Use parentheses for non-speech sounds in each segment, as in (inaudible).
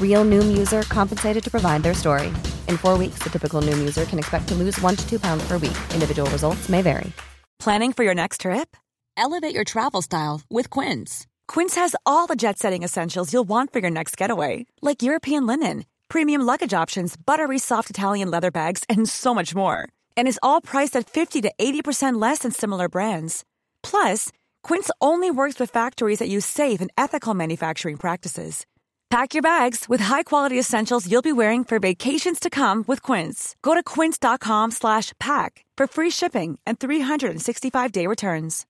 Real Noom user compensated to provide their story. In four weeks, the typical Noom user can expect to lose one to two pounds per week. Individual results may vary. Planning for your next trip? Elevate your travel style with Quince. Quince has all the jet setting essentials you'll want for your next getaway, like European linen, premium luggage options, buttery soft Italian leather bags, and so much more. And is all priced at 50 to 80% less than similar brands. Plus, Quince only works with factories that use safe and ethical manufacturing practices. Pack your bags with high-quality essentials you'll be wearing for vacations to come with Quince. Go to quince.com slash pack for free shipping and 365-day returns.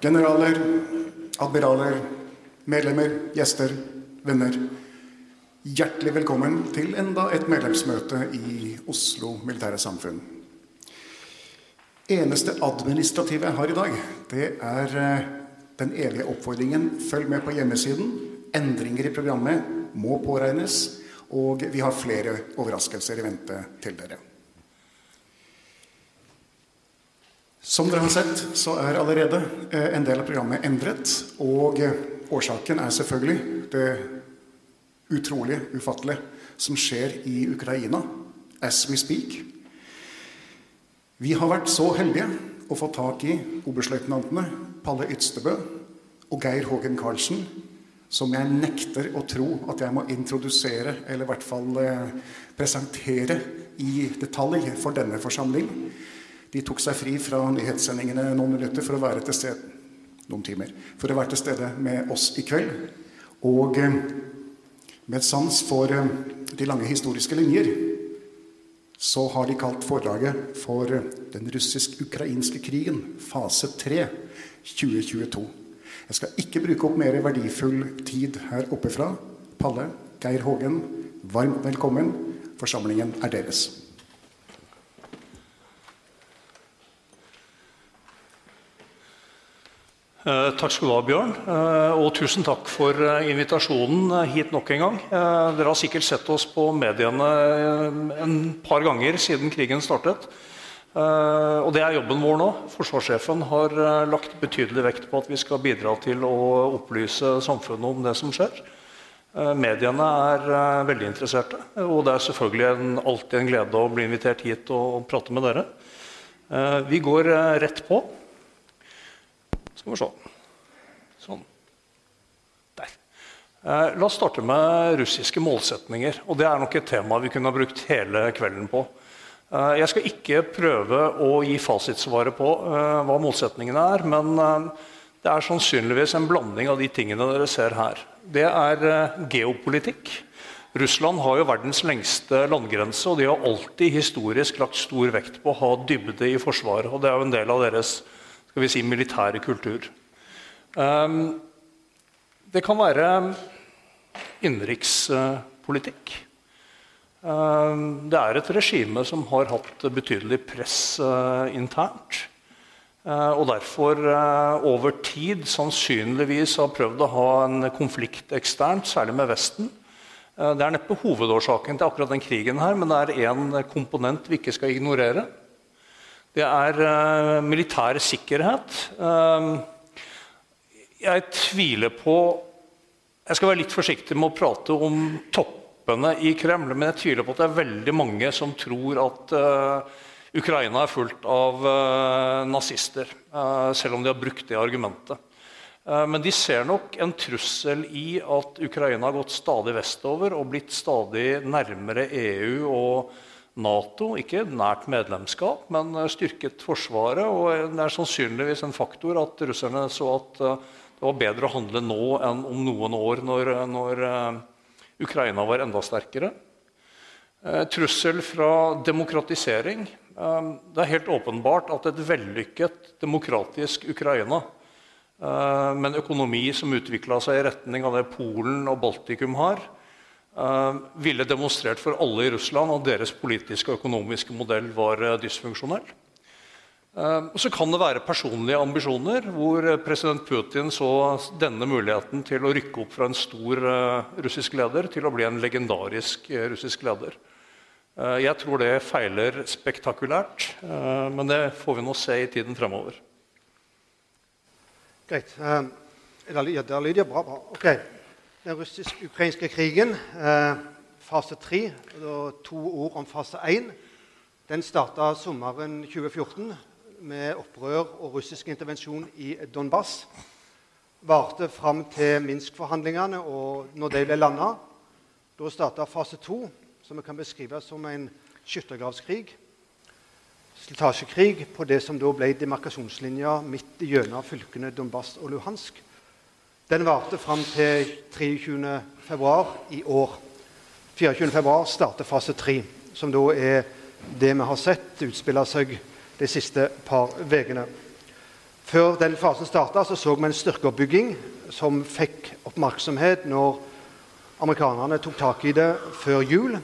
Generaler, admiraler, medlemmer, gjester, venner. Hjertelig velkommen til enda et medlemsmøte i Oslo Militære Samfunn. Eneste administrative jeg har i dag, det er eh, den evige oppfordringen følg med på hjemmesiden. Endringer i programmet må påregnes, og vi har flere overraskelser i vente til dere. Som dere har sett, så er allerede eh, en del av programmet endret. Og årsaken er selvfølgelig det utrolige, ufattelige, som skjer i Ukraina as we speak. Vi har vært så heldige å få tak i oberstløytnantene Palle Ytstebø og Geir Hågen Karlsen, som jeg nekter å tro at jeg må introdusere, eller i hvert fall eh, presentere i detalj for denne forsamling. De tok seg fri fra nyhetssendingene noen minutter for å være til stede noen timer, for å være til stede med oss i kveld. Og eh, med sans for eh, de lange historiske linjer så har de kalt foredraget for 'Den russisk-ukrainske krigen fase 3 2022'. Jeg skal ikke bruke opp mer verdifull tid her oppe fra. Palle, Geir Hågen, varmt velkommen. Forsamlingen er deres. Takk skal du ha, Bjørn. Eh, og tusen takk for eh, invitasjonen eh, hit nok en gang. Eh, dere har sikkert sett oss på mediene eh, en par ganger siden krigen startet. Eh, og det er jobben vår nå. Forsvarssjefen har eh, lagt betydelig vekt på at vi skal bidra til å opplyse samfunnet om det som skjer. Eh, mediene er eh, veldig interesserte, og det er selvfølgelig en, alltid en glede å bli invitert hit og, prate med dere. Eh, vi går eh, rett på. Skal vi se. Sånn. Der. Eh, la oss starte med russiske målsetninger. og Det er nok et tema vi kunne ha brukt hele kvelden på. Eh, jeg skal ikke prøve å gi fasitsvaret på eh, hva målsetningene er, men eh, det er sannsynligvis en blanding av de tingene dere ser her. Det er eh, geopolitikk. Russland har jo verdens lengste landgrense, og de har alltid historisk lagt stor vekt på å ha dybde i forsvaret. og Det er jo en del av deres skal vi si, militære kultur. Um, det kan være innenrikspolitikk. Um, det er et regime som har hatt betydelig press uh, internt. Uh, og derfor uh, over tid sannsynligvis har prøvd å ha en konflikt eksternt, særlig med Vesten. Det er neppe hovedårsaken til akkurat den krigen, her, men det er én komponent vi ikke skal ignorere. Det er uh, militær sikkerhet. Uh, jeg tviler på Jeg skal være litt forsiktig med å prate om toppene i Kreml, men jeg tviler på at det er veldig mange som tror at uh, Ukraina er fullt av nazister, selv om de har brukt det argumentet. Men de ser nok en trussel i at Ukraina har gått stadig vestover og blitt stadig nærmere EU og Nato. Ikke nært medlemskap, men styrket Forsvaret. Og det er sannsynligvis en faktor at russerne så at det var bedre å handle nå enn om noen år, når, når Ukraina var enda sterkere. Trussel fra demokratisering. Det er helt åpenbart at et vellykket demokratisk Ukraina Eh, med en økonomi som utvikla seg i retning av det Polen og Baltikum har, eh, ville demonstrert for alle i Russland at deres politiske og økonomiske modell var dysfunksjonell. dysfunksjonell. Så kan det være personlige ambisjoner, hvor president Putin så denne muligheten til å rykke opp fra en stor russisk leder til å bli en legendarisk russisk leder. Jeg tror det feiler spektakulært, men det får vi nå se i tiden fremover. Greit. Ja, der lyder bra. bra. Ok. Den russisk-ukrainske krigen, eh, fase tre, to ord om fase én. Den starta sommeren 2014 med opprør og russisk intervensjon i Donbas. Varte fram til Minsk-forhandlingene, og når de ble landa, da starta fase to, som vi kan beskrive som en skyttergravskrig slitasjekrig på det som da ble demarkasjonslinja midt gjennom fylkene Donbas og Luhansk. Den varte fram til 23.2 i år. 24.2 starter fase 3, som da er det vi har sett utspille seg de siste par ukene. Før den fasen starta, så, så vi en styrkeoppbygging som fikk oppmerksomhet når amerikanerne tok tak i det før jul.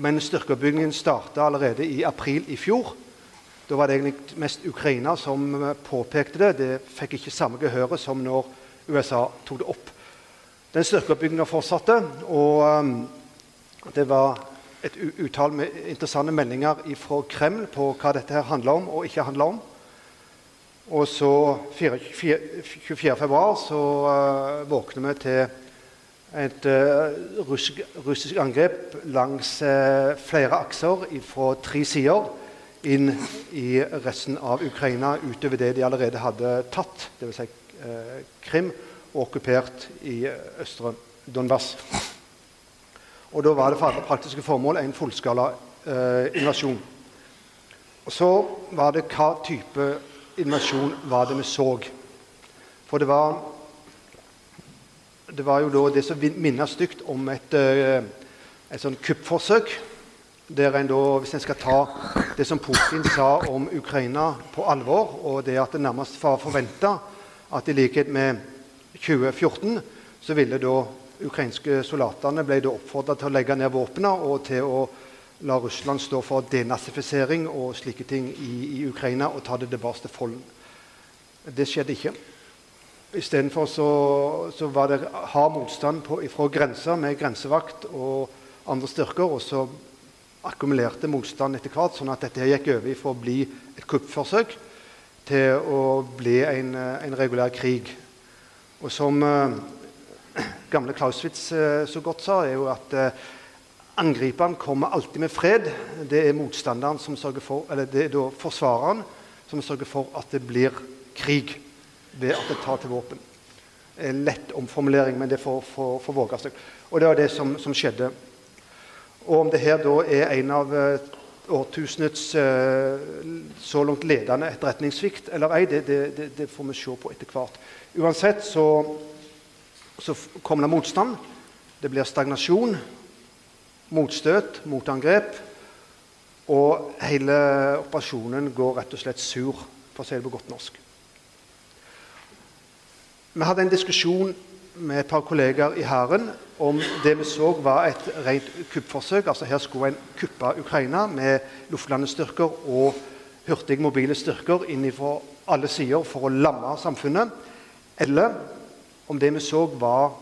Men styrkeoppbyggingen starta allerede i april i fjor. Da var det egentlig mest Ukraina som påpekte det. Det fikk ikke samme gehøret som når USA tok det opp. Den styrkeoppbygginga fortsatte, og um, det var et utall med interessante meldinger fra Kreml på hva dette her handla om og ikke handla om. Og så 24. februar så uh, våkner vi til et uh, russisk, russisk, angrep langs uh, flere akser fra tre sider inn i resten av Ukraina utover det de allerede hadde tatt, dvs. Si, eh, Krim, og okkupert i østre Donbas. Og Da var det for alle praktiske formål en fullskala eh, invasjon. Og Så var det hva type invasjon var det vi så. For det var, det var jo da det som minner stygt om et, eh, et sånn kuppforsøk der en da, hvis en skal ta det som Putin sa om Ukraina på alvor, og det at det nærmest var forventa at i likhet med 2014 så ville da ukrainske soldatene ble oppfordra til å legge ned våpnene og til å la Russland stå for denazifisering og slike ting i, i Ukraina og ta det tilbake til folden. Det skjedde ikke. Istedenfor så, så var det hard motstand på, fra grensa med grensevakt og andre styrker. og så akkumulerte motstand etter hvert, sånn at dette gikk over fra å bli et kuppforsøk til å bli en, eh, en regulær krig. Og som eh, (clears throat) gamle Clauswitz eh, så godt sa, er jo at eh, angriperen kommer alltid med fred. Det er motstanderen som sørger for, eller det er da forsvareren som sørger for at det blir krig ved at det tar til våpen. En lett omformulering, men det får, får, får våge seg. Og det var det som, som skjedde og om det her da er en av eh, årtusenets eh, så langt ledende etterretningssvikt eller ei, det, det, det, får vi se på etter hvert. Uansett så, så kommer det motstand. Det blir stagnasjon, motstøt, motangrep. Og hele operasjonen går rett og slett sur, for å si det på godt norsk. Vi hadde en diskusjon med et par kollegaer i Hæren om det vi så var et rent kuppforsøk. Altså Her skulle en kuppe Ukraina med luftlandestyrker og hurtige mobile styrker inn fra alle sider for å lamme samfunnet. Eller om det vi så, var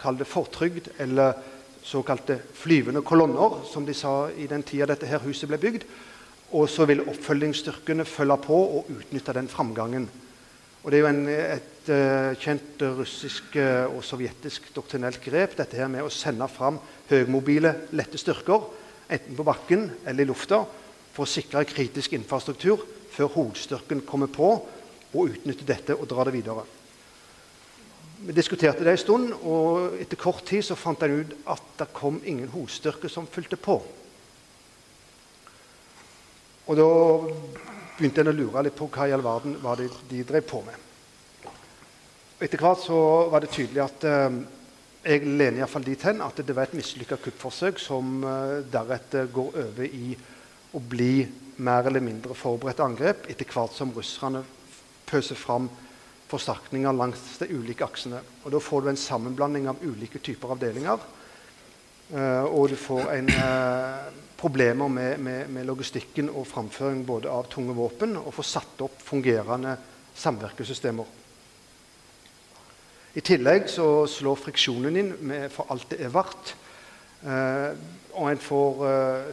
kall det fortrygd eller såkalte flyvende kolonner, som de sa i den tida dette her huset ble bygd. Og så ville oppfølgingsstyrkene følge på og utnytte den framgangen. Og Det er jo en, et uh, kjent russisk uh, og sovjetisk doktrinelt grep dette her med å sende fram høymobile, lette styrker, enten på bakken eller i lufta, for å sikre kritisk infrastruktur før hovedstyrken kommer på og utnytter dette og drar det videre. Vi diskuterte det en stund, og etter kort tid så fant en ut at det kom ingen hovedstyrke som fulgte på. Og da begynte en å lure litt på hva i all verden var det de drev på med. Etter hvert så var det tydelig at eh, jeg lener iallfall dit hen at det var et mislykka kuppforsøk som eh, deretter går over i å bli mer eller mindre forberedt angrep etter hvert som russerne pøser fram forsterkninger langs de ulike aksene. Og Da får du en sammenblanding av ulike typer avdelinger. Eh, og du får en, uh, problemer med, med, med, logistikken og framføring både av tunge våpen og få satt opp fungerende samvirkesystemer. I tillegg så slår friksjonen inn med, for alt det er verdt. Eh, og en får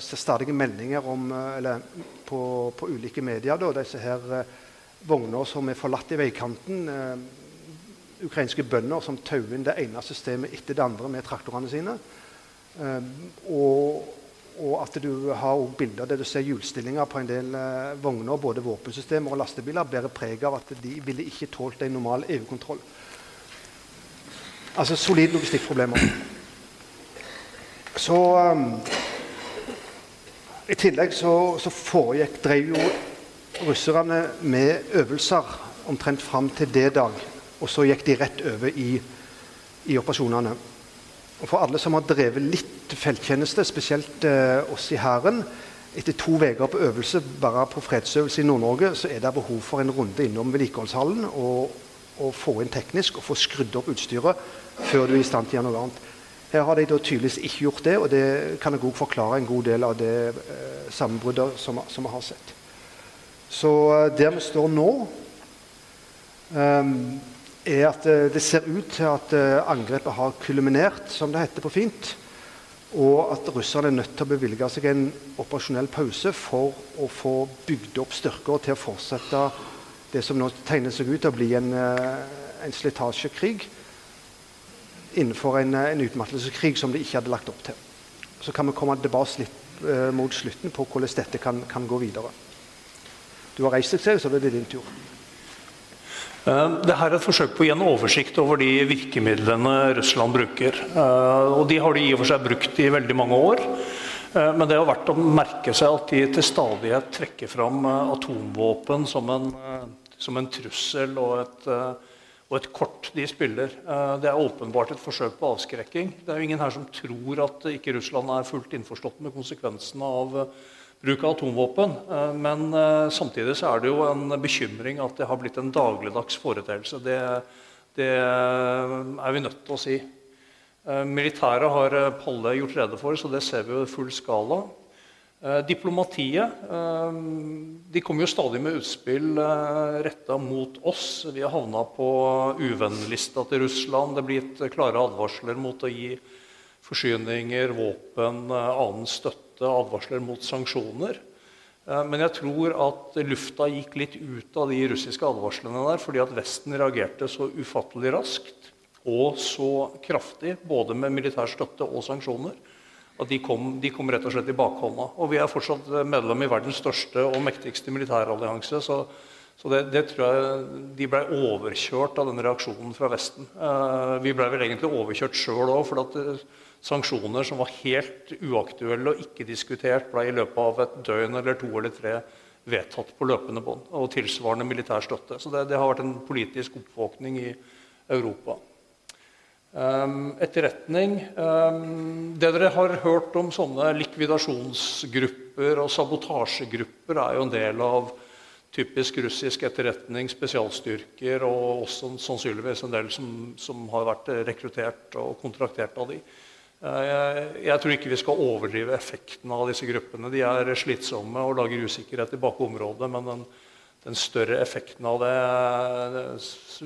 stadige meldinger om, eller, på, på, ulike medier da, disse her vogner som er forlatt i veikanten. Eh, ukrainske bønder som tauer inn det ene systemet etter det andre med traktorene sine. Eh, og, og, at du har bilder der du ser hjulstillinger på en del eh, vogner, både våpensystemer og lastebiler, bærer preg av at de ville ikke tålt en normal EU-kontroll. Altså solid logistikkproblemer. Så um, I tillegg så, så foregikk drev jo russerne med øvelser omtrent fram til det dag. Og så gikk de rett over i, i operasjonene. Og For alle som har drevet litt felttjeneste, spesielt eh, oss i Hæren Etter to uker på øvelse bare på fredsøvelse i Nord-Norge så er det behov for en runde innom vedlikeholdshallen og, og, få inn teknisk og få skrudd opp utstyret før du er i stand til å gjøre noe annet. Her har de da tydeligvis ikke gjort det, og det kan jeg også forklare en god del av det eh, sammenbruddet som vi har sett. Så eh, der vi står nå, um, er at eh, det ser ut til at uh, angrepet har kulminert, som det heter på fint. Og at russerne er nødt til å bevilge seg en operasjonell pause for å få bygd opp styrker til å fortsette det som nå tegner seg ut til å bli en, uh, en slitasjekrig innenfor en, en, utmattelseskrig som de ikke hadde lagt opp til. Så kan vi komme tilbake litt mot slutten på hvordan dette kan, kan gå videre. Du har reist deg, så det er din tur. Eh, Dette er et forsøk på å gi en oversikt over de virkemidlene Russland bruker. Eh, og De har de i og for seg brukt i veldig mange år. Eh, men det har vært å merke seg at de til stadighet trekker fram atomvåpen som en, som en trussel og et, og et, kort de spiller. Det er åpenbart et forsøk på avskrekking. Det er jo ingen her som tror at ikke Russland er fullt innforstått med konsekvensene av bruk av atomvåpen. Eh, men eh, samtidig så er det jo en bekymring at det har blitt en dagligdags foreteelse. Det, det er vi nødt til å si. Eh, militæret har Palle gjort rede for, så det ser vi jo i full skala. Diplomatiet de kommer jo stadig med utspill retta mot oss. Vi har havna på uvennlista til Russland. Det er blitt klare advarsler mot å gi forsyninger, våpen, annen støtte støtte advarsler mot sanksjoner. Eh, men jeg tror at lufta gikk litt ut av de russiske advarslene der fordi at Vesten reagerte så ufattelig raskt og så kraftig, både med militær støtte og sanksjoner, at de kom, de kom rett og slett i bakhånda. Og vi er fortsatt medlem i verdens største og mektigste militærallianse. Så, så det, det, tror jeg de ble overkjørt av den reaksjonen fra Vesten. Eh, vi ble vel egentlig overkjørt sjøl òg. For at sanksjoner som var helt uaktuelle og ikke diskutert, ble i løpet av et døgn eller to eller tre vedtatt på løpende bånd. Og tilsvarende militær støtte. Så det, det, har vært en politisk oppvåkning i Europa. Um, etterretning Det dere har hørt om sånne likvidasjonsgrupper og sabotasjegrupper, er jo en del av typisk russisk etterretning, spesialstyrker, og også sannsynligvis en del som, som har vært rekruttert og kontraktert av de. Jeg, jeg tror ikke vi skal overdrive effekten av disse gruppene. De er slitsomme og lager usikkerhet i bakområdet. Men den, den, større effekten av det, det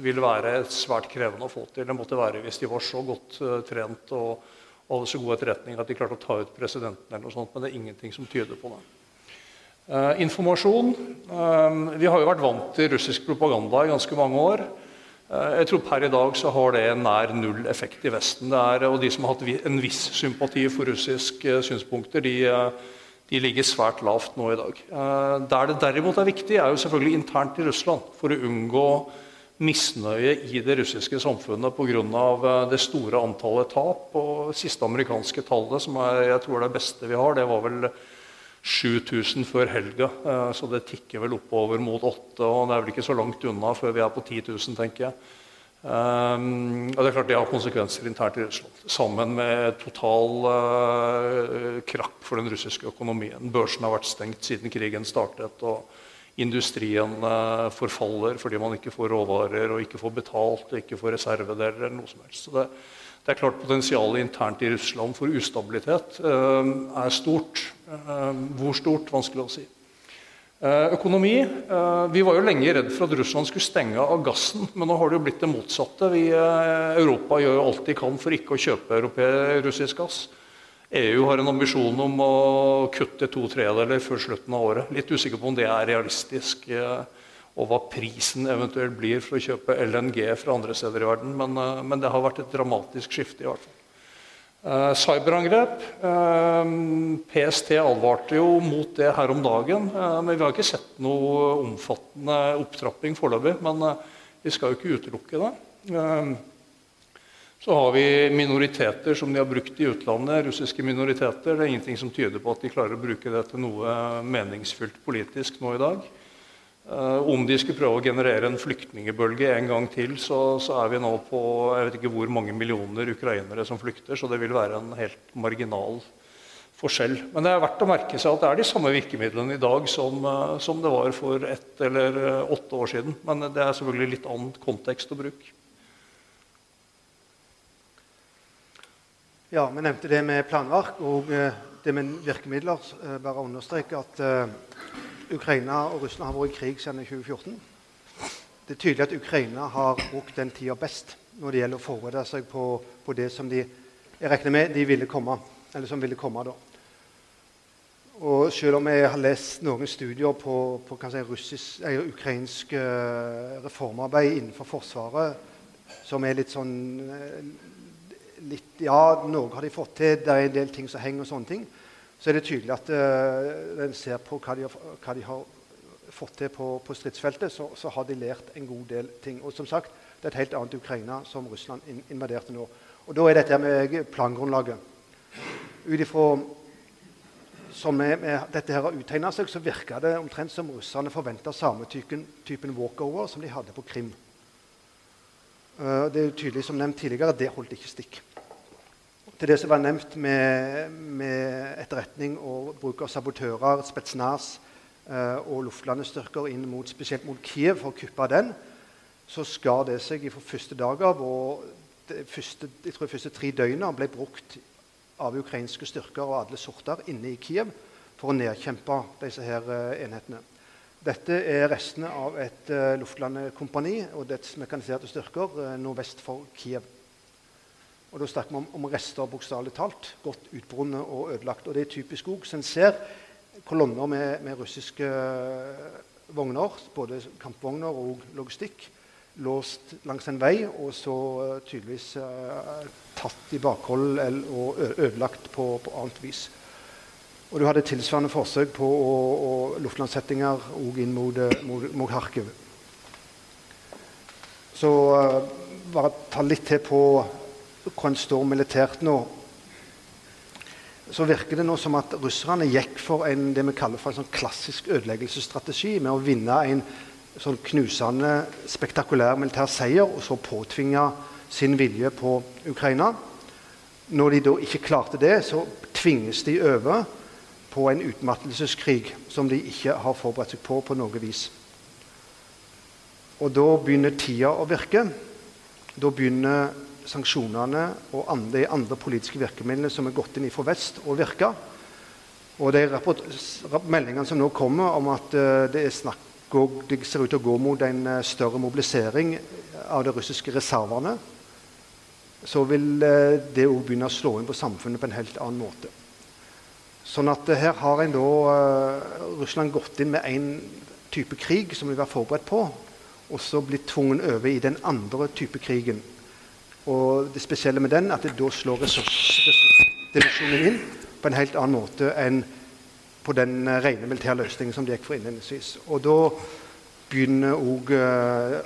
vil være svært krevende å få til. Det måtte være hvis de var så godt uh, trent og, og hadde så god etterretning at de klarte å ta ut presidenten. eller noe sånt, Men det er ingenting som tyder på det. Uh, informasjon. Uh, vi har jo vært vant til russisk propaganda i ganske mange år. Eh, jeg tror Per i dag så har det nær null effekt i Vesten. Er, og De som har hatt en viss sympati for russiske eh, synspunkter, de, eh, de, ligger svært lavt nå i dag. Der det derimot er viktig, er jo selvfølgelig internt i Russland. For å unngå misnøye i det russiske samfunnet pga. det store antallet tap. Og siste amerikanske tallet, som er, jeg tror er det beste vi har, det var vel 7000 før helga. Eh, så det tikker vel oppover mot 8, og det er vel ikke så langt unna før vi er på 10 000, tenker jeg. Um, og Det er klart det har konsekvenser internt i Russland. Sammen med total uh, krakk for den russiske økonomien. Børsen har vært stengt siden krigen startet. og Industrien forfaller fordi man ikke får råvarer og ikke får betalt og ikke får reservedeler. eller noe som helst. Så det, det er klart Potensialet internt i Russland for ustabilitet uh, er stort. hvor stort? Vanskelig å si. Eh, økonomi. Eh, vi var jo lenge redd for at Russland skulle stenge av gassen, men nå har det jo blitt det motsatte. Vi, eh, Europa gjør jo alt de kan for ikke å kjøpe russisk gass. EU har en ambisjon om å kutte to tredeler før slutten av året. Litt usikker på om det er realistisk, og hva prisen eventuelt blir for å kjøpe LNG fra andre steder i verden. Men, men det har vært et dramatisk skifte. i hvert fall. Uh, cyberangrep. Eh, PST advarte jo mot det her om dagen. Uh, men Vi har ikke sett noe omfattende opptrapping foreløpig. Men vi skal jo ikke utelukke det. Så har vi minoriteter som de har brukt i utlandet. Russiske minoriteter. Det er ingenting som tyder på at de klarer å bruke det til noe meningsfylt politisk nå i dag. Uh, om de skulle prøve å generere en flyktningebølge en gang til, så, så, er vi nå på jeg vet ikke hvor mange millioner ukrainere som flykter, så det vil være en helt marginal forskjell. Men det er verdt å merke seg at det er de samme virkemidlene i dag som, uh, som det var for ett eller uh, åtte år siden. Men det er selvfølgelig litt annen kontekst å bruke. Ja, vi nevnte det med planverk og det med virkemidler. Bare understreke at Ukraina og Russland har vært i krig siden 2014. Det er tydelig at Ukraina har brukt den tida best når det gjelder å forberede seg på, på, det som de jeg regner med de ville komme, eller som ville komme da. Og selv om jeg har lest noen studier på, på si, russisk, eh, ukrainsk eh, reformarbeid innenfor Forsvaret, som er litt sånn eh, litt, Ja, noe har de fått til, det er en del ting som henger, og sånne ting så er det tydelig at uh, en ser på hva de, har, hva de har, fått til på, på stridsfeltet, så, så, har de lært en god del ting. Og som sagt, det er et helt annet Ukraina som Russland invaderte nå. Og Da er dette med plangrunnlaget. Ut ifra som med dette her har uttegna seg, så virker det omtrent som russerne forventa samme typen, typen, walkover som de hadde på Krim. Uh, det er tydelig som nevnt tidligere, det holdt ikke stikk til det som var nevnt med, med etterretning og bruk av sabotører, Spetsnaz eh, og luftlandestyrker inn mot, spesielt mot Kiev for å kuppe den, så skar det seg fra første dag av. og de første, jeg tror de første tre døgna ble brukt av ukrainske styrker av alle sorter inne i Kiev for å nedkjempe disse her eh, enhetene. Dette er restene av et eh, luftlandekompani og dets mekaniserte styrker uh, nordvest for Kiev. Og Da snakker vi om, om rester, bokstavelig talt. Godt utbrunnet og ødelagt. Og Det er typisk òg. Så en ser kolonner med, med, russiske eh, vogner, både kampvogner og logistikk, låst langs en vei, og så uh, tydeligvis uh, tatt i bakhold og ødelagt på, på, annet vis. Og Du hadde tilsvarende forsøk på å, å luftlandsettinger òg inn mot, mot, mot Kharkiv. Så uh, bare ta litt til på hvor en står militært nå, så virker det nå som at russerne gikk for en, det vi kaller for en sånn klassisk ødeleggelsesstrategi med å vinne en sånn knusende, spektakulær militær seier og så påtvinge sin vilje på Ukraina. Når de da ikke klarte det, så tvinges de over på en utmattelseskrig som de ikke har forberedt seg på på noe vis. Og da begynner tida å virke. Da begynner sanksjonene og de andre politiske virkemidlene som er gått inn fra vest, og virka. Og de meldingene som nå kommer om at det det, snakk, det, ser ut til å gå mot en uh, større mobilisering av de russiske reservene, så vil uh, det òg begynne å slå inn på samfunnet på en helt annen måte. Sånn at her har en da Russland gått inn med én type krig som vi var forberedt på, og så blitt tvungen over i den andre type krigen. Og det spesielle med den er at det da slår ressursdivisjonen inn på en helt annen måte enn på den eh, rene militære løsningen som de gikk for innledningsvis. Og da begynner òg eh,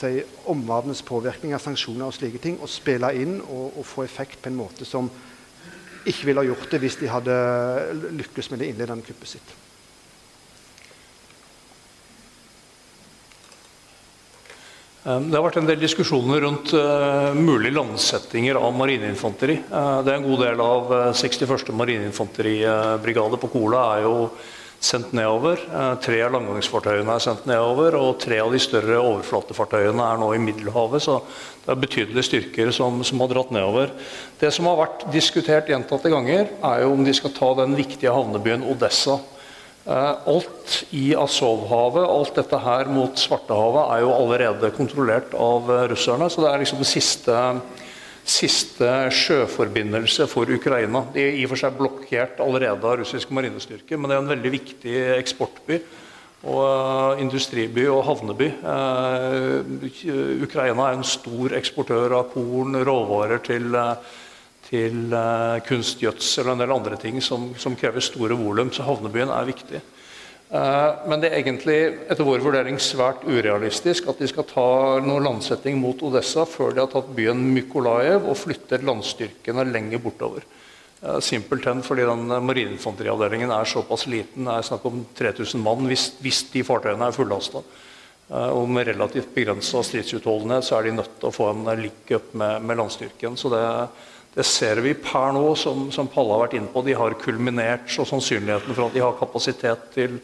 si, omverdenens påvirkning av sanksjoner og slike ting å spille inn og, og, få effekt på en måte som ikke ville ha gjort det hvis de hadde lykkes med det innledende kuppet sitt. Det har vært en del diskusjoner rundt uh, mulige landsettinger av marineinfanteri. Uh, det er en god del av uh, 61. marineinfanteribrigade på Kola er jo sendt nedover. tre av landgangsfartøyene er sendt nedover, og tre av de større overflatefartøyene er nå i Middelhavet. Så det er betydelige styrker som, som har dratt nedover. Det som har vært diskutert gjentatte ganger, er jo om de skal ta den viktige havnebyen Odessa. Eh, alt i Azovhavet, alt dette her mot Svartehavet, er jo allerede kontrollert av eh, russerne. Så det er liksom den siste, siste sjøforbindelse for Ukraina. De er i og for seg blokkert allerede av russisk marinestyrke, men det er en veldig viktig eksportby. Og uh, industriby og havneby. Ukraina er en stor eksportør av korn, råvarer til uh, til uh, kunstgjødsel og en del andre ting som, som krever store volum. Så havnebyen er viktig. Uh, men det er egentlig etter vår vurdering svært urealistisk at de skal ta noen landsetting mot Odessa før de har tatt byen Mykolajev og flytter landstyrkene lenger bortover. Uh, Simpelthen fordi den marineinfanteriavdelingen er såpass liten. Det er snakk om 3000 mann hvis, hvis de fartøyene er fullasta. Og med relativt begrensa stridsutholdenhet så er de nødt til å få en link-up med, med landstyrken. Så det, det ser vi per nå, som, som Palle har vært inne på. De har kulminert, så sannsynligheten for at de har kapasitet til,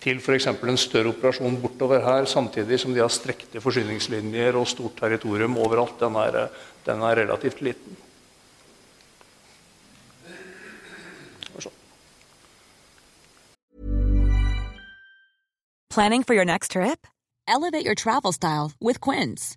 til f.eks. en større operasjon bortover her, samtidig som de har strekte forsyningslinjer og stort territorium overalt, den er, den er relativt liten. Planning for your next trip? Elevate your travel style with Quince.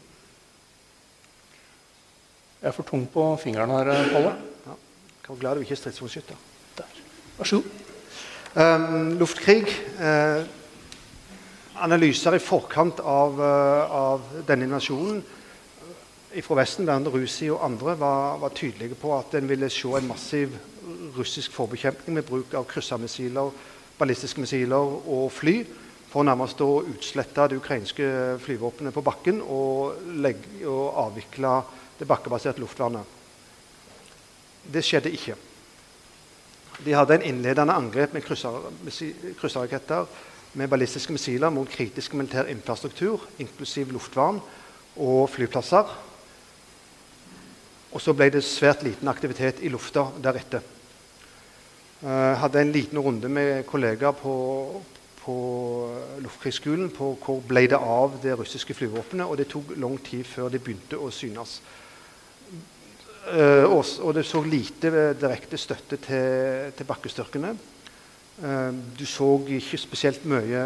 Jeg er for tung på fingeren her, Palle. Ja. Kan være glad du ikke er stridsvognskytter. Vær så god. Um, luftkrig. Uh, analyser i forkant av, uh, av denne invasjonen fra Vesten, blant Rusi og andre, var, var, tydelige på at en ville se en massiv russisk forbekjempning med bruk av kryssermissiler, ballistiske missiler og fly for nærmest å utslette det ukrainske flyvåpenet på bakken og, legge, og avvikle det bakkebaserte luftvernet. Det skjedde ikke. De hadde en innledende angrep med krysserraketter med ballistiske missiler mot kritisk militær infrastruktur, inklusiv luftvern og flyplasser. Og så ble det svært liten aktivitet i lufta deretter. Jeg hadde en liten runde med kollegaer på, på Luftkrigsskolen på hvor ble det av det russiske flyvåpenet, og det tok lang tid før det begynte å synes. Uh, og, det så lite direkte støtte til, til bakkestyrkene. Uh, du så ikke spesielt mye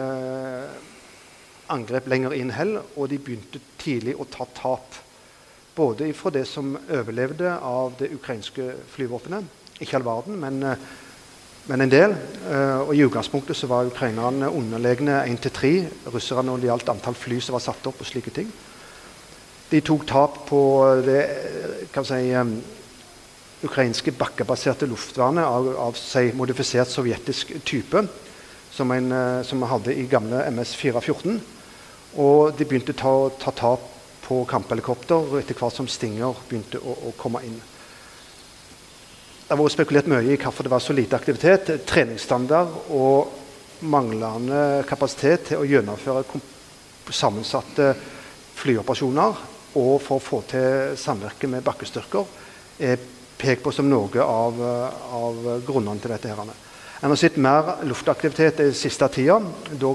angrep lenger inn heller, og de begynte tidlig å ta tap. Både fra det som overlevde av det ukrainske flyvåpenet, ikke all verden, men, men en del. Og I utgangspunktet så var ukrainerne underlegne 1-3 russerne når det gjaldt antall fly som var satt opp. og slike ting. De tok tap på det si, um, ukrainske bakkebaserte luftvernet av, av si, modifisert sovjetisk type, som, en, uh, som hadde i gamle MS-414. Og de begynte å ta, ta tap på kamphelikopter etter hvert som Stinger begynte å, å komme inn. Det har vært spekulert mye i hvorfor det var så lite aktivitet. Treningsstandard og manglende kapasitet til å gjennomføre sammensatte flyoperasjoner og for å få til samvirke med bakkestyrker er pekt på som noe av, av grunnene til dette. her. En har sett mer luftaktivitet den siste tida, da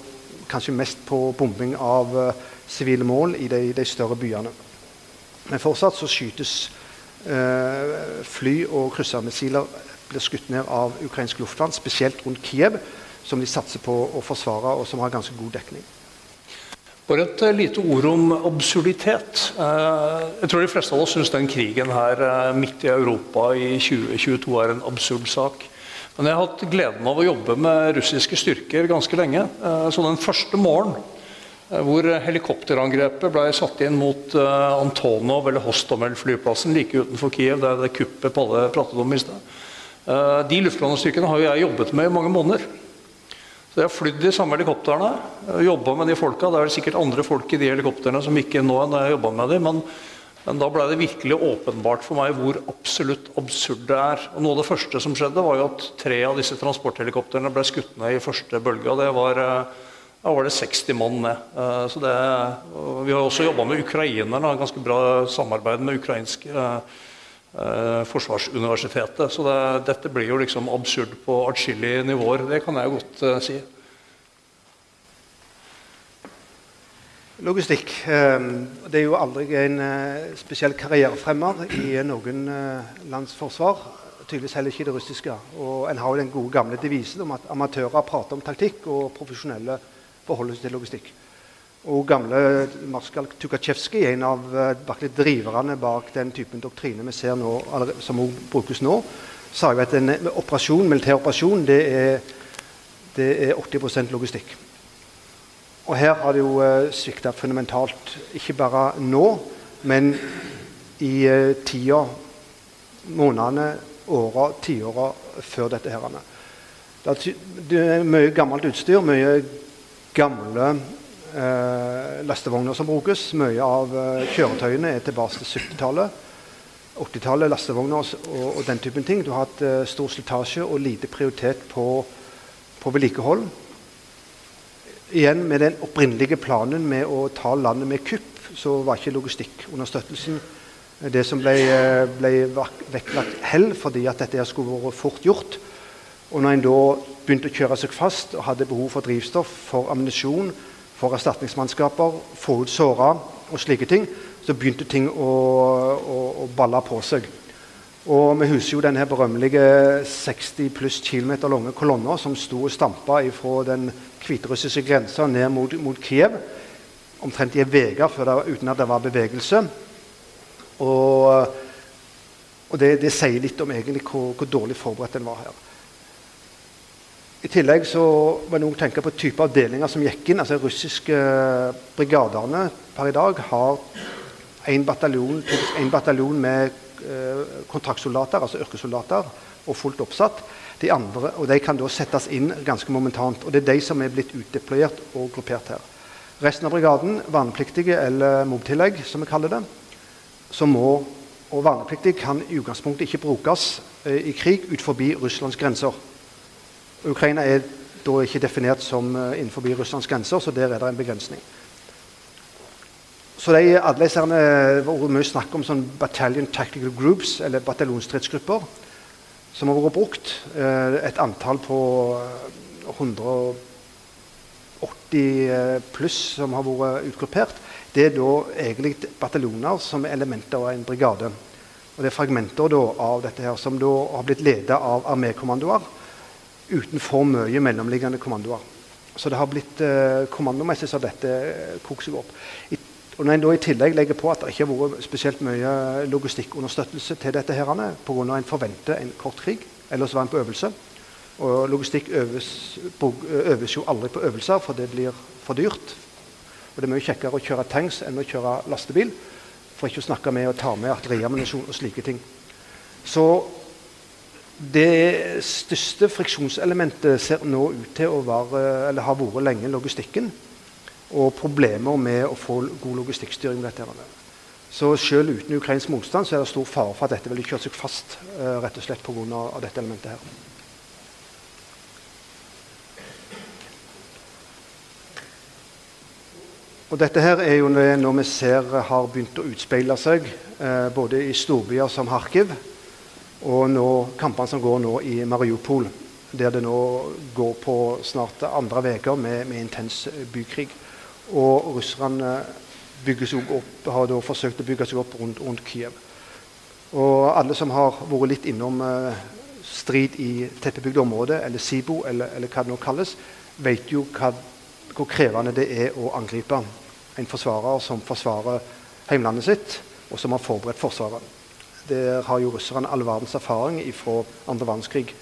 kanskje mest på bombing av uh, sivile mål i de, de, større byene. Men fortsatt så skytes eh, fly og kryssermissiler blir skutt ned av ukrainsk luftvern, spesielt rundt Kiev, som de satser på å forsvare, og som har ganske god dekning. Bare et eh, lite ord om absurditet. Eh, jeg tror de fleste av oss syns den krigen her eh, midt i Europa i 2022 er en absurd sak. Men jeg har hatt gleden av å jobbe med russiske styrker ganske lenge. Så den første morgenen hvor helikopterangrepet ble satt inn mot Antonov eller Hostomel-flyplassen like utenfor Kiev, det er det kuppet Palle pratet om i sted. De luftlandstyrkene har jeg jobbet med i mange måneder. Så jeg har flydd de samme helikoptrene, jobba med de folka. Det er sikkert andre folk i de helikoptrene som ikke nå enn jeg jobba med dem. Men, men, da ble det virkelig åpenbart for meg hvor absolutt absurd det er. Og Noe av det første som skjedde, var jo at tre av disse transporthelikoptrene ble skutt ned i første bølge. og det var, eh, Da var det 60 mann ned. Eh, så det, vi har også jobba med ukrainerne, ganske bra samarbeid med ukrainske eh, Forsvarsuniversitetet. Så det, dette blir jo liksom absurd på atskillige nivåer. Det kan jeg godt eh, si. Logistikk. Eh, det er jo aldri en eh, spesiell karrierefremmer i noen eh, lands forsvar. Tydeligvis heller ikke i det russiske. Og en har jo den gode gamle devisen om at amatører prater om taktikk, og profesjonelle forholder seg til logistikk. Og gamle marskalk Tukhatsjevskij, en av uh, driverne bak den typen doktrine vi ser nå, som brukes nå, sa jo at en operasjon, militær operasjon det er, det er 80% logistikk. Og her har det jo uh, svikta fundamentalt, ikke bare nå, men i tida, månedene, åra, tiåra før dette. her. Det er mye gammelt utstyr, mye gamle eh, lastevogner som brukes. Mye av eh, kjøretøyene er tilbake til 70-tallet. 80-tallet, lastevogner og, og, den typen ting. Du har hatt eh, stor slitasje og lite prioritet på, på vedlikehold. Igjen med den opprinnelige planen med å ta landet med kupp, så var ikke logistikkunderstøttelsen det som ble, eh, ble vektlagt hell, fordi at dette skulle vært fort gjort. Og når en da begynte å kjøre seg fast og hadde behov for drivstoff, for ammunisjon, for erstatningsmannskaper, få ut såra og slike ting, så begynte ting å, å, å balle på seg. Og Vi husker jo denne berømmelige 60 pluss km lange kolonna som sto og stampa fra den hviterussiske grensa ned mot, mot, Kiev. Omtrent i ei uke uten at det var bevegelse. Og, og det, det, sier litt om egentlig hvor, hvor dårlig forberedt en var her. I tillegg så må en tenke på type avdelinger som gikk inn. altså Russiske brigadene per i dag har én bataljon, bataljon med eh, kontraktsoldater, altså yrkessoldater, og fullt oppsatt. De andre, og De kan da settes inn ganske momentant. og Det er de som er blitt utdeployert og gruppert her. Resten av brigaden, vernepliktige eller mobtillegg, som vi kaller det, som må, og vernepliktige kan i utgangspunktet ikke brukes eh, i krig ut forbi Russlands grenser. Ukraina er da ikke definert som uh, innenfor Russlands grenser, så der er det en begrensning. Så de, alle disse har vært mye snakk om sånn battalion tactical groups, eller bataljonstridsgrupper, som har vært brukt. Uh, et antall på 180 uh, pluss som har vært utgruppert. Det er da egentlig bataljoner som er elementer av en brigade. Og det er fragmenter da, av dette her, som da har blitt ledet av armékommandoer uten for mye mellomliggende kommandoer. Så det har blitt eh, kommandomessig så dette eh, koker seg opp. I, og Når en da i tillegg legger på at det ikke har vært spesielt mye logistikkunderstøttelse til dette pga. en forventer en kort krig, ellers var en på øvelse Og logistikk øves, øves, jo aldri på øvelser, for det blir for dyrt. Og det er mye kjekkere å kjøre tanks enn å kjøre lastebil. For ikke å snakke med å ta med artilleriammunisjon og slike ting. Så det største friksjonselementet ser nå ut til å være, eller har vært lenge logistikken. Og problemer med å få god logistikkstyring. Så selv uten ukrainsk motstand så er det stor fare for at dette vil kjøre seg fast uh, rett og slett pga. dette elementet her. Og dette her er jo noe vi ser har begynt å utspeile seg eh, både i storbyer som Kharkiv og nå, kampene som går nå i Mariupol, der det nå går på snart andre uker med, med, intens bykrig. Og russerne opp, har da forsøkt å bygge seg opp rundt, rundt Kiev. Og alle som har vært litt innom eh, strid i tettbebygde områder, eller SIBO, eller, eller, hva det nå kalles, vet jo hva, hvor krevende det er å angripe en forsvarer som forsvarer heimlandet sitt, og som har forberedt Forsvaret. Der har jo russerne all verdens erfaring fra andre verdenskrig.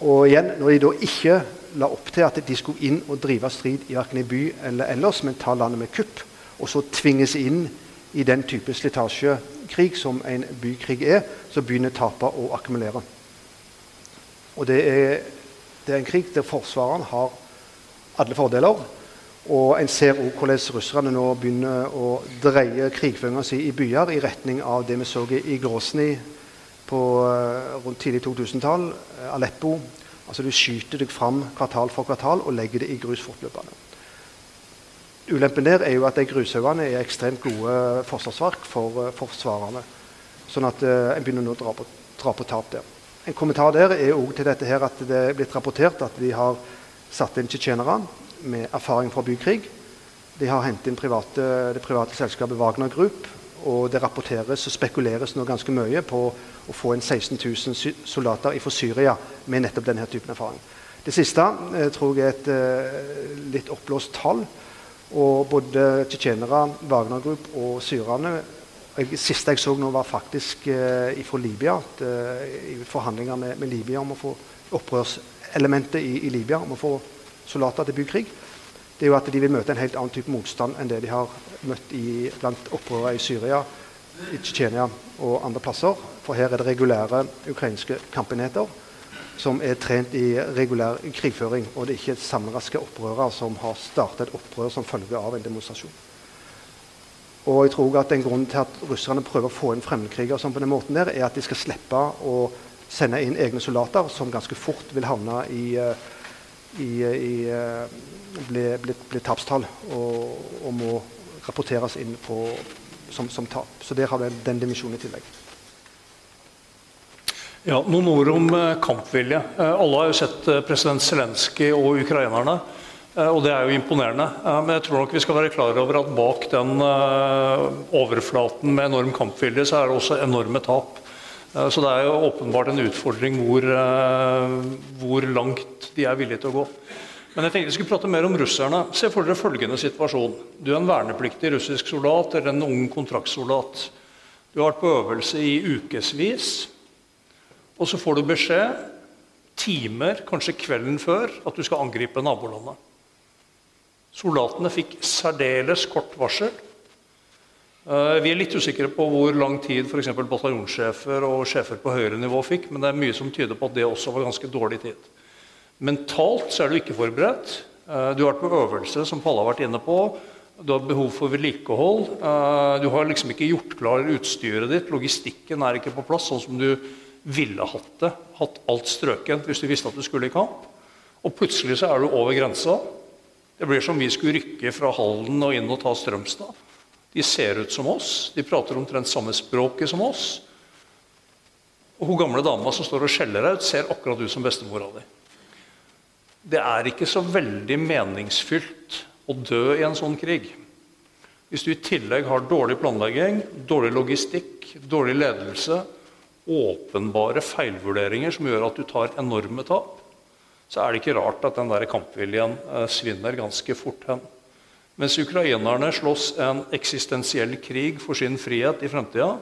Og igjen, når de da ikke la opp til at de skulle inn og drive strid i i by eller ellers, men ta landet med kupp, og så tvinges inn i den type slitasjekrig som en bykrig er, så begynner tapet å akkumulere. Og det er, det er en krig der forsvareren har alle fordeler, og En ser også hvordan russerne nå begynner å dreie krigføringa si i byer i retning av det vi så i Grosny på uh, rundt tidlig 2000-tall, uh, Aleppo. Altså Du skyter deg fram kvartal for kvartal og legger det i grus fortløpende. Ulempen der er jo at de grushaugene er ekstremt gode forsvarsverk for uh, forsvarerne. Sånn at uh, en begynner nå å dra på, dra på tap der. En kommentar der er også til dette her at det er blitt rapportert at de har satt inn tsjetsjenere med erfaring fra bykrig. De har hentet inn private, det private selskapet Wagner Group. Og det rapporteres og spekuleres nå ganske mye på å få inn 16 000 soldater fra Syria med nettopp denne typen erfaring. Det siste eh, tror jeg er et eh, litt oppblåst tall. Og både tsjetsjenere, Wagner Group og syrerne det siste jeg så nå, var faktisk eh, fra Libya. At, eh, I forhandlinger med, med, Libya om å få opprørselementet i, i Libya om å få soldater til bykrig, det er jo at de vil møte en helt annen type motstand enn det de har møtt i, blant opprørere i Syria, i Tsjetsjenia og andre plasser. For her er det regulære ukrainske kampenheter som er trent i regulær krigføring. Og det er ikke samraske opprørere som har startet et opprør som følge av en demonstrasjon. Og jeg tror at en grunn til at russerne prøver å få inn fremmedkrigere sånn på den måten der, er at de skal slippe å sende inn egne soldater som ganske fort vil havne i uh, i, i, eh, ble, ble, ble tapstall og, og, må rapporteres inn på, som, som, tap. Så der har du den dimensjonen i tillegg. Ja, Noen ord om eh, kampvilje. Eh, alle har jo sett president Zelenskyj og ukrainerne. Og det er jo imponerende. Men jeg tror nok vi skal være klar over at bak den overflaten med enorm kampvilje, så er det også enorme tap. Eh, så det er jo åpenbart en utfordring hvor, eh, hvor, langt de er villige til å gå. Men jeg tenkte vi skulle prate mer om russerne. Se for dere følgende situasjon. Du er en vernepliktig russisk soldat eller en ung kontraktssoldat. Du har vært på øvelse i ukevis, og så får du beskjed timer, kanskje kvelden før, at du skal angripe nabolandet. Soldatene fikk særdeles kort varsel. Eh, vi er litt usikre på hvor lang tid f.eks. bataljonssjefer og sjefer på høyere nivå fikk, men det er mye som tyder på at det også var ganske dårlig tid. Mentalt så er du ikke forberedt. Eh, du har vært på øvelse, som Palle har vært inne på. Du har behov for vedlikehold. Eh, du har liksom ikke gjort klar utstyret ditt. Logistikken er ikke på plass sånn som du ville hatt det. Hatt alt strøkent hvis du visste at du skulle i kamp. Og plutselig så er du over grensa. Det blir som vi skulle rykke fra Halden og inn og ta Strømstad. De ser ut som oss, de prater omtrent samme språket som oss. Og hun gamle dama som står og skjeller deg ut, ser akkurat ut som bestemora di. Det er ikke så veldig meningsfylt å dø i en sånn krig. Hvis du i tillegg har dårlig planlegging, dårlig logistikk, dårlig ledelse, åpenbare feilvurderinger som gjør at du tar enorme tap, så er det ikke rart at den der kampviljen eh, svinner ganske fort hen. Mens ukrainerne slåss en eksistensiell krig for sin frihet i fremtida,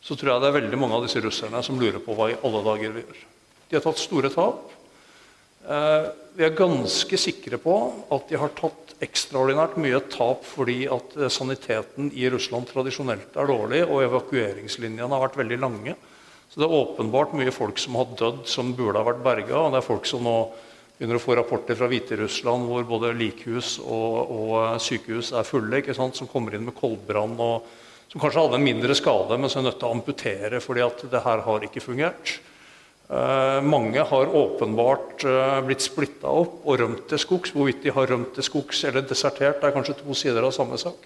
så tror jeg det er veldig mange av disse russerne som lurer på hva i alle dager vi gjør. De har tatt store tap. Eh, vi er ganske sikre på at de har tatt ekstraordinært mye tap fordi at eh, saniteten i Russland tradisjonelt er dårlig, og evakueringslinjene har vært veldig lange. Så det er åpenbart mye folk som har dødd, som burde ha vært berga. Og det er folk som nå begynner å få rapporter fra Hviterussland hvor både likhus og, og eh, sykehus er fulle, som kommer inn med koldbrann, og som kanskje hadde en mindre skade, men som er nødt til å amputere fordi at det her har ikke fungert. Eh, mange har åpenbart eh, blitt splitta opp og rømt til skogs. Hvorvidt de har rømt til skogs eller desertert, er kanskje to sider av samme sak.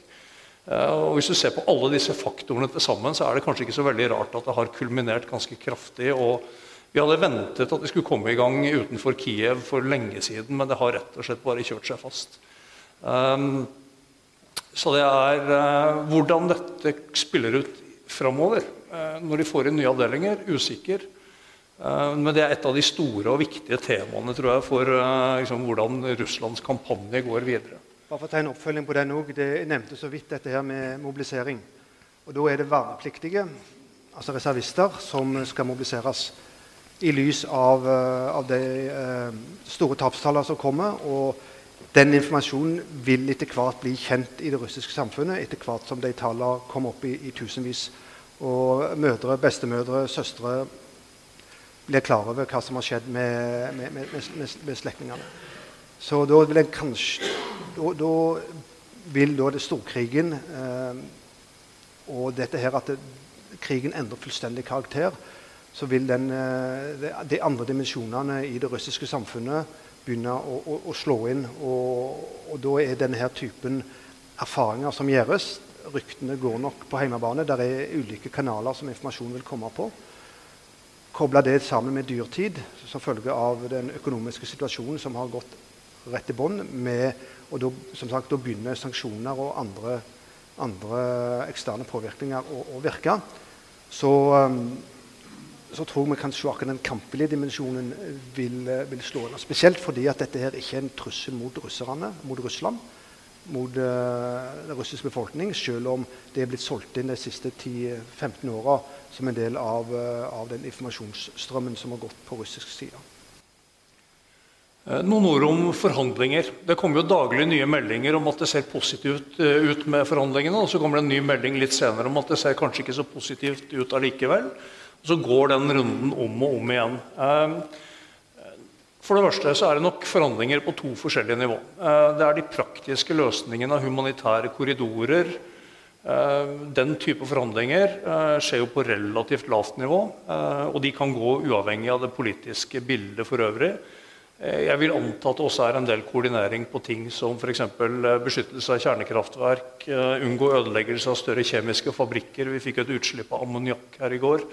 Eh, og Hvis du ser på alle disse faktorene til sammen, så er det kanskje ikke så veldig rart at det har kulminert ganske kraftig. og Vi hadde ventet at vi skulle komme i gang utenfor Kiev for lenge siden, men det har rett og slett bare kjørt seg fast. Um, så det er hvordan dette spiller ut framover, når de får inn nye avdelinger, usikker. Uh, men det er et av de store og viktige temaene tror jeg, for eh, liksom, hvordan Russlands kampanje går videre. Bare for å ta en oppfølging på den òg. det nevnte så vidt dette her med mobilisering. Og Da er det vernepliktige, altså reservister, som skal mobiliseres i lys av, eh, av de uh, store tapstallene som kommer. Og den informasjonen vil etter hvert bli kjent i det russiske samfunnet etter hvert som de tallene kommer opp i, i tusenvis. Og mødre, bestemødre, søstre blir klar over hva som har skjedd med, med, med, med slektningene. Så da vil en kanskje Da, da vil da det storkrigen eh, og dette her at det, krigen endrer fullstendig karakter, så vil den, eh, de andre dimensjonene i det russiske samfunnet begynne å, å, å slå inn. Og, og, da er denne her typen erfaringer som gjøres Ryktene går nok på hjemmebane. Der er ulike kanaler som informasjon vil komme på koble det sammen med dyrtid som følge av den økonomiske situasjonen som har gått rett i bånn. Og da, sagt, da begynner sanksjoner og andre, andre eksterne påvirkninger å, å virke. Så, um, så, tror jeg vi kanskje akkurat den kampelige dimensjonen vil, vil slå inn. Spesielt fordi at dette her ikke er en trussel mot russerne, mot Russland mot uh, den russiske befolkning, selv om det er blitt solgt inn de siste 10-15 åra som en del av, uh, av, den informasjonsstrømmen som har gått på russisk side. Eh, noen ord om forhandlinger. Det kommer jo daglig nye meldinger om at det ser positivt ut med forhandlingene. Og så kommer det en ny melding litt senere om at det ser kanskje ikke så positivt ut allikevel. Så går den runden om og om igjen. Uh, for det første så er det nok forhandlinger på to forskjellige nivå. Eh, det er de praktiske løsningene av humanitære korridorer. Eh, den type forhandlinger eh, skjer jo på relativt lavt nivå. Og de kan gå uavhengig av det politiske bildet for øvrig. Jeg vil anta at det også er en del koordinering på ting som f.eks. beskyttelse av kjernekraftverk, unngå ødeleggelse av større kjemiske fabrikker. Vi fikk et utslipp av ammoniakk her i går.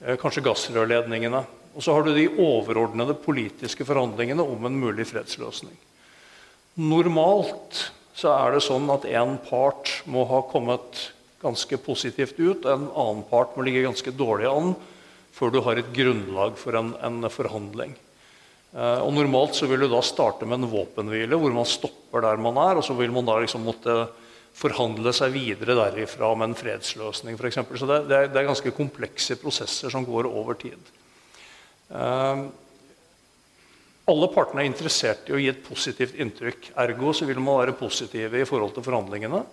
Kanskje gassrørledningene. Og så har du de overordnede politiske forhandlingene om en mulig fredsløsning. Normalt så er det sånn at én part må ha kommet ganske positivt ut, en annen part må ligge ganske dårlig an før du har et grunnlag for en, en forhandling. Eh, og Normalt så vil du da starte med en våpenhvile hvor man stopper der man er. Og så vil man da liksom måtte forhandle seg videre derifra med en fredsløsning f.eks. Så det, det, er, det er ganske komplekse prosesser som går over tid. Ehm, alle partene er interessert i å gi et positivt inntrykk. Ergo så vil man være positive i forhold til forhandlingene.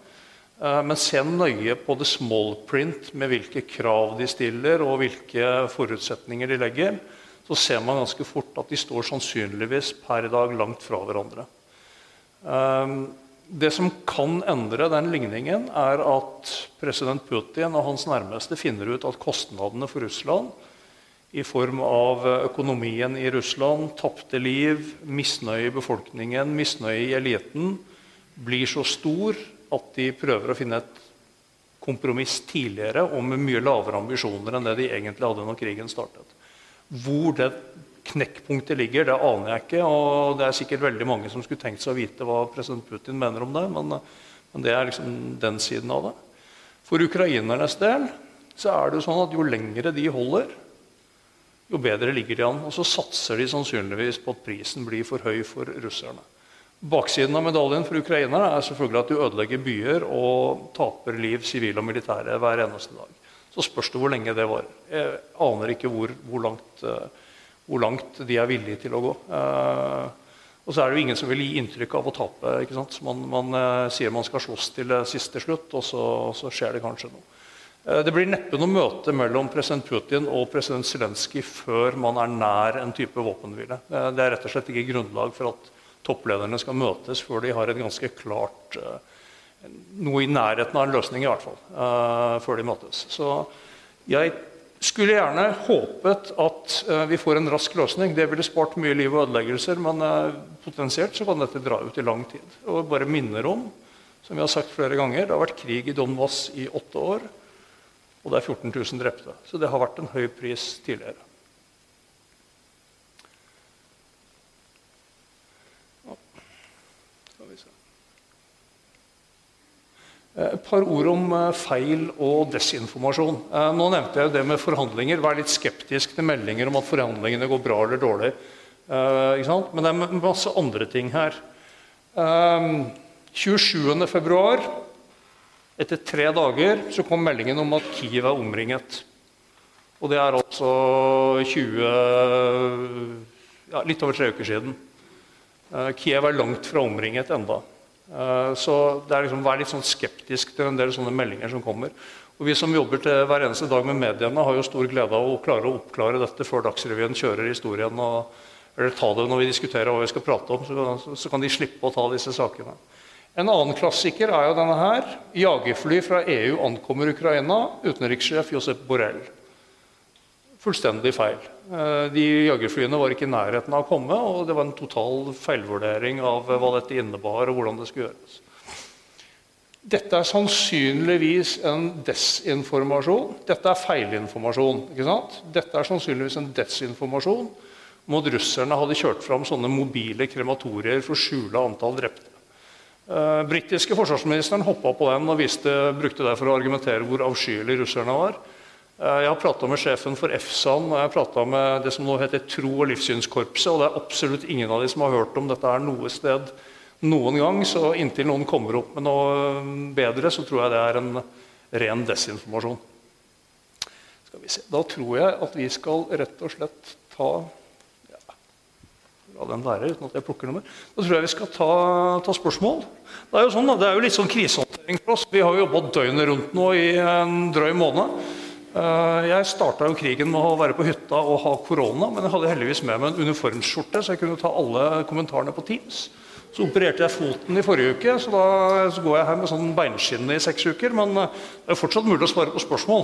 Ehm, men se nøye på det small print med hvilke krav de stiller og hvilke forutsetninger de legger. Så ser man ganske fort at de står sannsynligvis per dag langt fra hverandre. Ehm, det som kan endre den ligningen, er at president Putin og hans nærmeste finner ut at kostnadene for Russland i form av økonomien i Russland, tapte liv, misnøye i befolkningen, misnøye i eliten, blir så stor at de prøver å finne et kompromiss tidligere og med mye lavere ambisjoner enn det de egentlig hadde når krigen startet. Hvor det knekkpunktet ligger, det aner jeg ikke. og Det er sikkert veldig mange som skulle tenkt seg å vite hva president Putin mener om det, men, men det er liksom den siden av det. For ukrainernes del så er det jo sånn at jo lengre de holder, jo bedre ligger de an. Og så satser de sannsynligvis på at prisen blir for høy for russerne. Baksiden av medaljen for ukrainerne er selvfølgelig at de ødelegger byer og taper liv, sivile og militære, hver eneste dag. Så spørs det hvor lenge det varer. Jeg aner ikke hvor, hvor, langt, uh, hvor, langt, de er villige til å gå. Uh, og så er det jo ingen som vil gi inntrykk av å tape. ikke sant? Man, man uh, sier man skal slåss til siste slutt, og så, så skjer det kanskje noe. Eh, det blir neppe noe møte mellom president Putin og president Zelenskyj før man er nær en type våpenhvile. Eh, det er rett og slett ikke grunnlag for at topplederne skal møtes før de har et ganske klart eh, Noe i nærheten av en løsning, i hvert fall. Før de møtes. Så jeg skulle gjerne håpet at uh, vi får en rask løsning. Det ville spart mye liv og ødeleggelser, men uh, potensielt så kan dette dra ut i lang tid. Og bare minner om, som vi har sagt flere ganger, det har vært krig i Donbas i åtte år. Og det er 14 000 drepte. Så det har vært en høy pris tidligere. Eh, et par ord om eh, feil og desinformasjon. Eh, nå nevnte jeg det med forhandlinger. Vær litt skeptisk til meldinger om at forhandlingene går bra eller dårlig. Men det er masse andre ting her. 27.2, etter tre dager, så kom meldingen om at Kiev er omringet. Og det er altså 20 ja, Litt over tre uker siden. Kiev er langt fra omringet enda. Eh, så det er liksom, Vær litt sånn skeptisk til en del sånne meldinger som kommer. Og Vi som jobber til hver eneste dag med mediene, har jo stor glede av å klare å oppklare dette før Dagsrevyen kjører historien. Og, eller ta det når vi diskuterer hva vi skal prate om, så, så kan de slippe å ta disse sakene. En annen klassiker er jo denne her. Jagerfly fra EU ankommer Ukraina. Utenrikssjef Josep Borrell fullstendig feil. Eh, de jagerflyene var ikke i nærheten av å komme, og det var en total feilvurdering av hva dette innebar. og hvordan det skulle gjøres. Dette er sannsynligvis en desinformasjon. Dette er feilinformasjon. ikke sant? Dette er sannsynligvis en desinformasjon om at russerne hadde kjørt fram sånne mobile krematorier for å skjule antall drepte. Uh, britiske forsvarsministeren hoppa på den og viste, brukte det for å argumentere hvor avskyelig russerne var. Eh, jeg har prata med sjefen for EFSAN og jeg har prata med det som nå heter Tro- og livssynskorpset. og Det er absolutt ingen av de som har hørt om dette her noe sted noen gang. Så inntil noen kommer opp med noe bedre, så tror jeg det er en ren desinformasjon. Da tror jeg at vi skal rett og slett ta ja, La den være uten at jeg plukker nummer. Da tror jeg vi skal ta, ta spørsmål. Det er jo sånn, det er jo litt sånn krisehåndtering for oss. Vi har jo jobba døgnet rundt nå i en drøy måned. Eh, jeg starta krigen med å være på hytta og ha korona, men jeg hadde heldigvis med meg en uniformsskjorte, så jeg kunne ta alle kommentarene på Teams. Så opererte jeg foten i forrige uke, så da går jeg her med sånn beinskinn i seks uker. Men det er fortsatt mulig å svare på spørsmål.